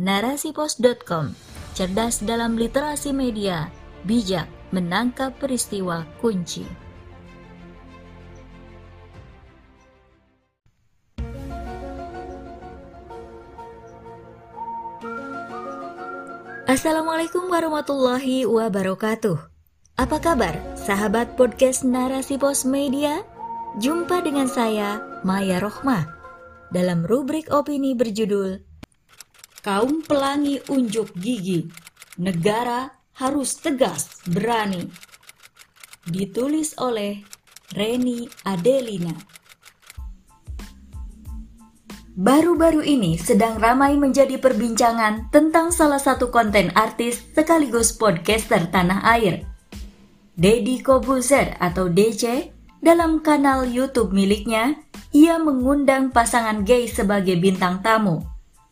narasipos.com. Cerdas dalam literasi media, bijak menangkap peristiwa kunci. Assalamualaikum warahmatullahi wabarakatuh. Apa kabar, sahabat podcast Narasi Pos Media? Jumpa dengan saya, Maya Rohmah, dalam rubrik opini berjudul Kaum Pelangi Unjuk Gigi, Negara Harus Tegas Berani. Ditulis oleh Reni Adelina. Baru-baru ini sedang ramai menjadi perbincangan tentang salah satu konten artis sekaligus podcaster tanah air. Deddy Kobuzer atau DC dalam kanal YouTube miliknya, ia mengundang pasangan gay sebagai bintang tamu.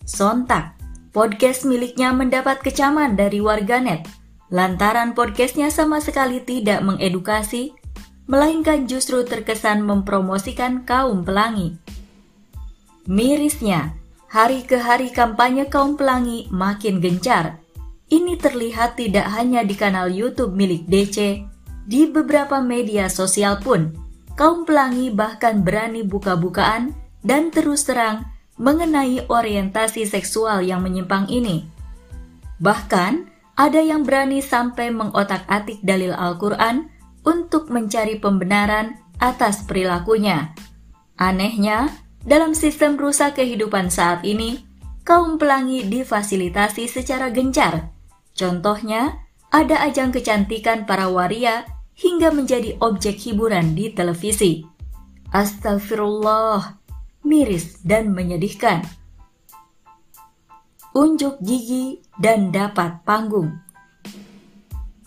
Sontak, podcast miliknya mendapat kecaman dari warganet lantaran podcastnya sama sekali tidak mengedukasi, melainkan justru terkesan mempromosikan kaum pelangi. Mirisnya, hari ke hari kampanye kaum pelangi makin gencar. Ini terlihat tidak hanya di kanal YouTube milik DC, di beberapa media sosial pun, kaum pelangi bahkan berani buka-bukaan dan terus terang mengenai orientasi seksual yang menyimpang ini. Bahkan, ada yang berani sampai mengotak-atik dalil Al-Quran untuk mencari pembenaran atas perilakunya. Anehnya, dalam sistem rusak kehidupan saat ini, kaum pelangi difasilitasi secara gencar. Contohnya, ada ajang kecantikan para waria hingga menjadi objek hiburan di televisi. Astagfirullah, miris dan menyedihkan. Unjuk gigi dan dapat panggung.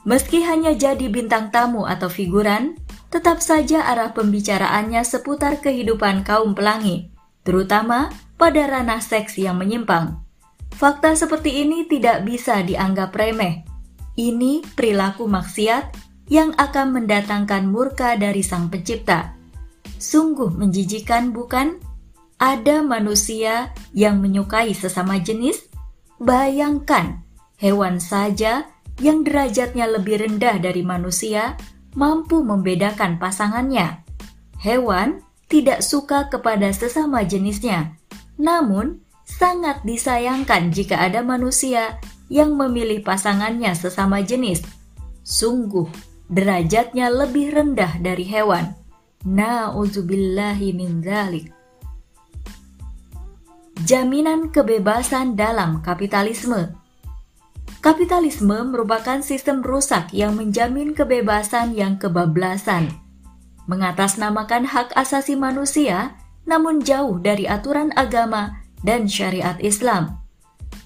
Meski hanya jadi bintang tamu atau figuran, tetap saja arah pembicaraannya seputar kehidupan kaum pelangi, terutama pada ranah seks yang menyimpang. Fakta seperti ini tidak bisa dianggap remeh. Ini perilaku maksiat yang akan mendatangkan murka dari Sang Pencipta. Sungguh menjijikan, bukan? Ada manusia yang menyukai sesama jenis? Bayangkan, hewan saja yang derajatnya lebih rendah dari manusia mampu membedakan pasangannya. Hewan tidak suka kepada sesama jenisnya, namun sangat disayangkan jika ada manusia yang memilih pasangannya sesama jenis. Sungguh, derajatnya lebih rendah dari hewan. Na'udzubillahi min dzalik jaminan kebebasan dalam kapitalisme. Kapitalisme merupakan sistem rusak yang menjamin kebebasan yang kebablasan, mengatasnamakan hak asasi manusia, namun jauh dari aturan agama dan syariat Islam.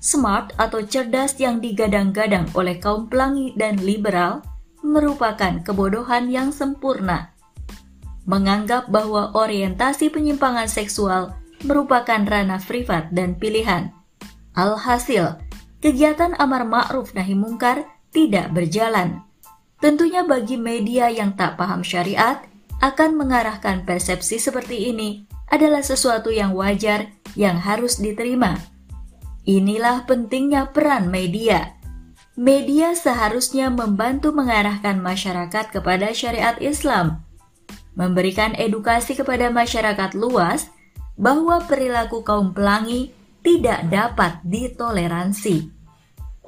Smart atau cerdas yang digadang-gadang oleh kaum pelangi dan liberal merupakan kebodohan yang sempurna. Menganggap bahwa orientasi penyimpangan seksual merupakan ranah privat dan pilihan. Alhasil, kegiatan amar ma'ruf nahi mungkar tidak berjalan. Tentunya bagi media yang tak paham syariat, akan mengarahkan persepsi seperti ini adalah sesuatu yang wajar yang harus diterima. Inilah pentingnya peran media. Media seharusnya membantu mengarahkan masyarakat kepada syariat Islam, memberikan edukasi kepada masyarakat luas bahwa perilaku kaum pelangi tidak dapat ditoleransi.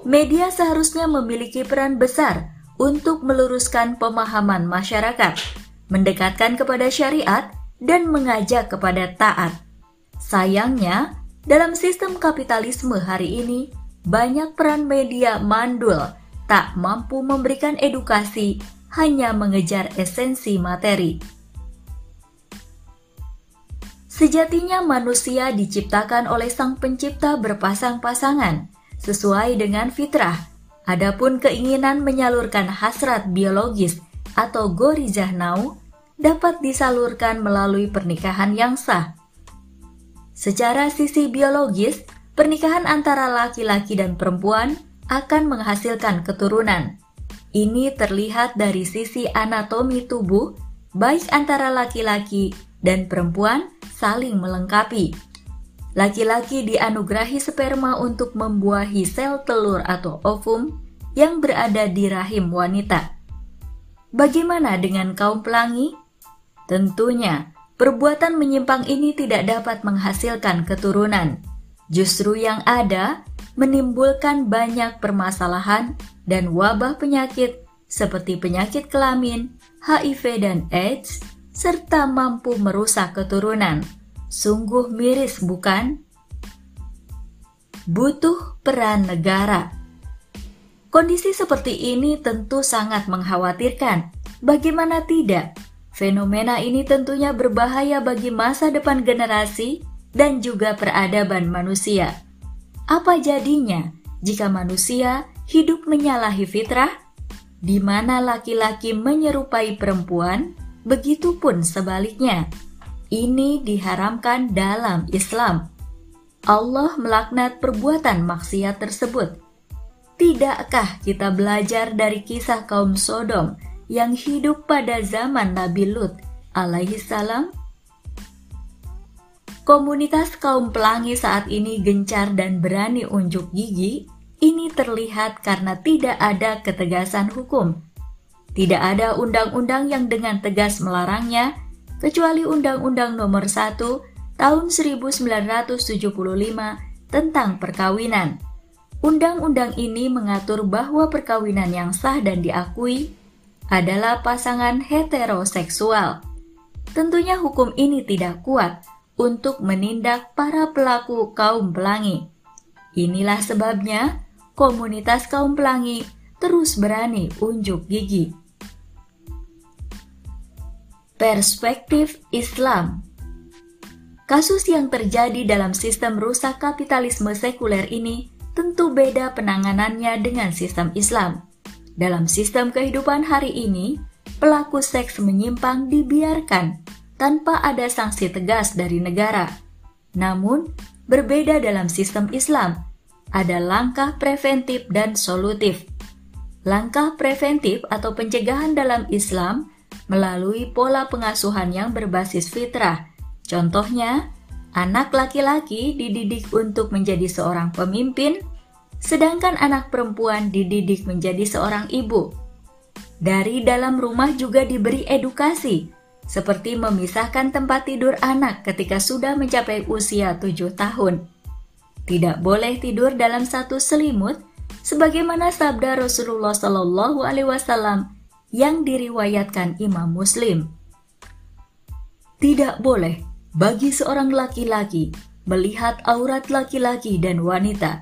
Media seharusnya memiliki peran besar untuk meluruskan pemahaman masyarakat, mendekatkan kepada syariat, dan mengajak kepada taat. Sayangnya, dalam sistem kapitalisme hari ini, banyak peran media mandul tak mampu memberikan edukasi, hanya mengejar esensi materi. Sejatinya manusia diciptakan oleh Sang Pencipta berpasang-pasangan, sesuai dengan fitrah. Adapun keinginan menyalurkan hasrat biologis atau gorizah nau dapat disalurkan melalui pernikahan yang sah. Secara sisi biologis, pernikahan antara laki-laki dan perempuan akan menghasilkan keturunan. Ini terlihat dari sisi anatomi tubuh, baik antara laki-laki dan perempuan saling melengkapi. laki-laki dianugerahi sperma untuk membuahi sel telur atau ovum yang berada di rahim wanita. Bagaimana dengan kaum pelangi? Tentunya, perbuatan menyimpang ini tidak dapat menghasilkan keturunan. Justru yang ada menimbulkan banyak permasalahan dan wabah penyakit seperti penyakit kelamin, HIV dan AIDS, serta mampu merusak keturunan. Sungguh miris, bukan? Butuh peran negara. Kondisi seperti ini tentu sangat mengkhawatirkan. Bagaimana tidak? Fenomena ini tentunya berbahaya bagi masa depan generasi dan juga peradaban manusia. Apa jadinya jika manusia hidup menyalahi fitrah, di mana laki-laki menyerupai perempuan, begitupun sebaliknya? Ini diharamkan dalam Islam. Allah melaknat perbuatan maksiat tersebut. Tidakkah kita belajar dari kisah kaum Sodom yang hidup pada zaman Nabi Lut alaihi salam? Komunitas kaum pelangi saat ini gencar dan berani unjuk gigi. Ini terlihat karena tidak ada ketegasan hukum. Tidak ada undang-undang yang dengan tegas melarangnya kecuali Undang-Undang Nomor 1 Tahun 1975 tentang perkawinan. Undang-undang ini mengatur bahwa perkawinan yang sah dan diakui adalah pasangan heteroseksual. Tentunya hukum ini tidak kuat untuk menindak para pelaku kaum pelangi. Inilah sebabnya komunitas kaum pelangi terus berani unjuk gigi. Perspektif Islam Kasus yang terjadi dalam sistem rusak kapitalisme sekuler ini tentu beda penanganannya dengan sistem Islam. Dalam sistem kehidupan hari ini, pelaku seks menyimpang dibiarkan tanpa ada sanksi tegas dari negara. Namun, berbeda dalam sistem Islam, ada langkah preventif dan solutif. Langkah preventif atau pencegahan dalam Islam melalui pola pengasuhan yang berbasis fitrah. Contohnya, anak laki-laki dididik untuk menjadi seorang pemimpin, sedangkan anak perempuan dididik menjadi seorang ibu. Dari dalam rumah juga diberi edukasi, seperti memisahkan tempat tidur anak ketika sudah mencapai usia tujuh tahun. Tidak boleh tidur dalam satu selimut, sebagaimana sabda Rasulullah Shallallahu Alaihi Wasallam yang diriwayatkan Imam Muslim. Tidak boleh bagi seorang laki-laki melihat aurat laki-laki dan wanita,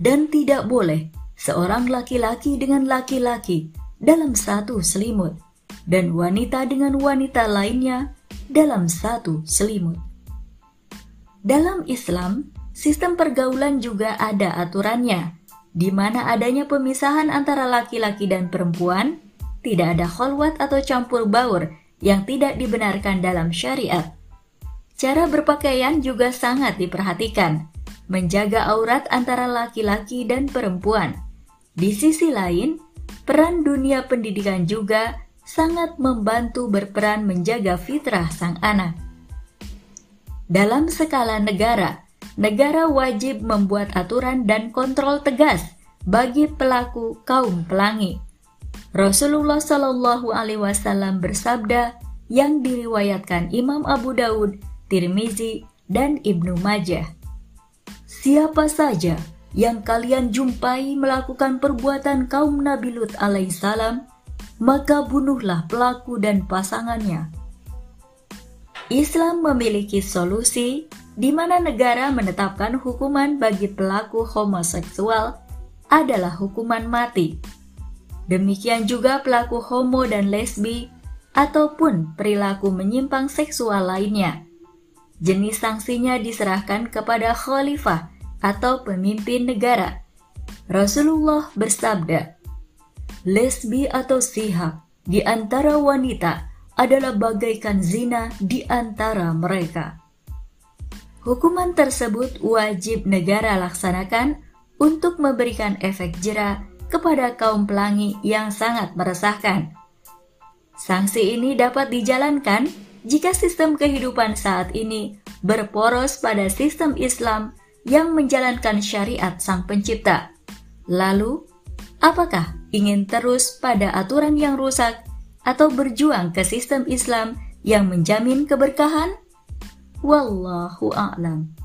dan tidak boleh seorang laki-laki dengan laki-laki dalam satu selimut, dan wanita dengan wanita lainnya dalam satu selimut. Dalam Islam, sistem pergaulan juga ada aturannya, di mana adanya pemisahan antara laki-laki dan perempuan tidak ada kholwat atau campur baur yang tidak dibenarkan dalam syariat. Cara berpakaian juga sangat diperhatikan, menjaga aurat antara laki-laki dan perempuan. Di sisi lain, peran dunia pendidikan juga sangat membantu berperan menjaga fitrah sang anak. Dalam skala negara, negara wajib membuat aturan dan kontrol tegas bagi pelaku kaum pelangi Rasulullah Shallallahu Alaihi Wasallam bersabda yang diriwayatkan Imam Abu Daud, Tirmizi, dan Ibnu Majah. Siapa saja yang kalian jumpai melakukan perbuatan kaum Nabi Lut alaihissalam, maka bunuhlah pelaku dan pasangannya. Islam memiliki solusi di mana negara menetapkan hukuman bagi pelaku homoseksual adalah hukuman mati Demikian juga pelaku homo dan lesbi ataupun perilaku menyimpang seksual lainnya. Jenis sanksinya diserahkan kepada khalifah atau pemimpin negara. Rasulullah bersabda, "Lesbi atau sihak di antara wanita adalah bagaikan zina di antara mereka." Hukuman tersebut wajib negara laksanakan untuk memberikan efek jerah kepada kaum pelangi yang sangat meresahkan. Sanksi ini dapat dijalankan jika sistem kehidupan saat ini berporos pada sistem Islam yang menjalankan syariat Sang Pencipta. Lalu, apakah ingin terus pada aturan yang rusak atau berjuang ke sistem Islam yang menjamin keberkahan? Wallahu a'lam.